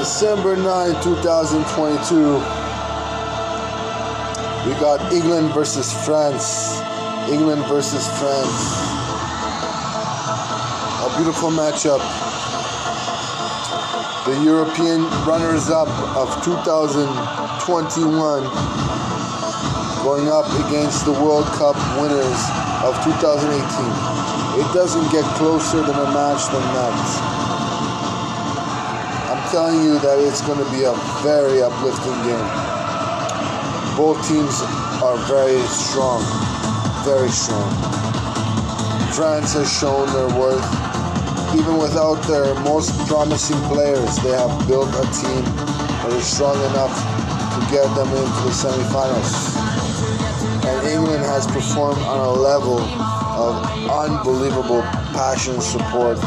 December 9, 2022. We got England versus France. England versus France. A beautiful matchup. The European runners up of 2021 going up against the World Cup winners of 2018. It doesn't get closer than a match than that telling you that it's going to be a very uplifting game. Both teams are very strong, very strong. France has shown their worth. Even without their most promising players, they have built a team that is strong enough to get them into the semifinals. And England has performed on a level of unbelievable passion support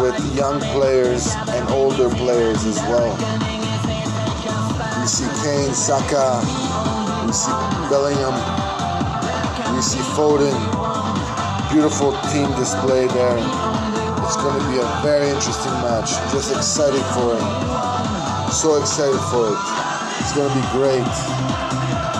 with young players and older players as well. We see Kane, Saka, we see Bellingham, we see Foden. Beautiful team display there. It's going to be a very interesting match. Just excited for it. So excited for it. It's going to be great.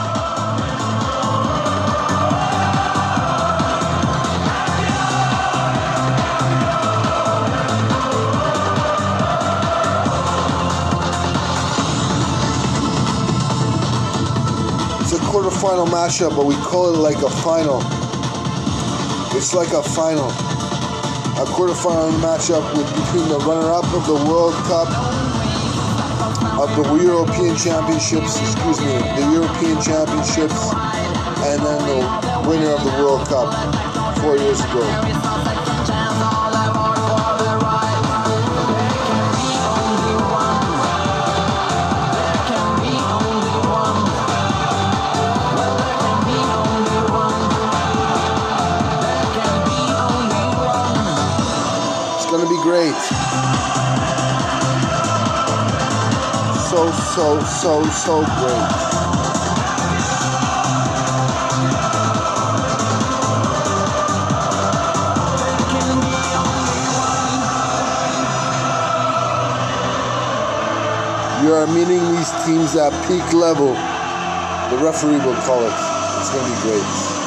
Quarterfinal matchup, but we call it like a final. It's like a final. A quarterfinal matchup with between the runner-up of the World Cup, of the European Championships, excuse me, the European Championships, and then the winner of the World Cup four years ago. Great. So, so, so, so great. You are meeting these teams at peak level. The referee will call it. It's going to be great.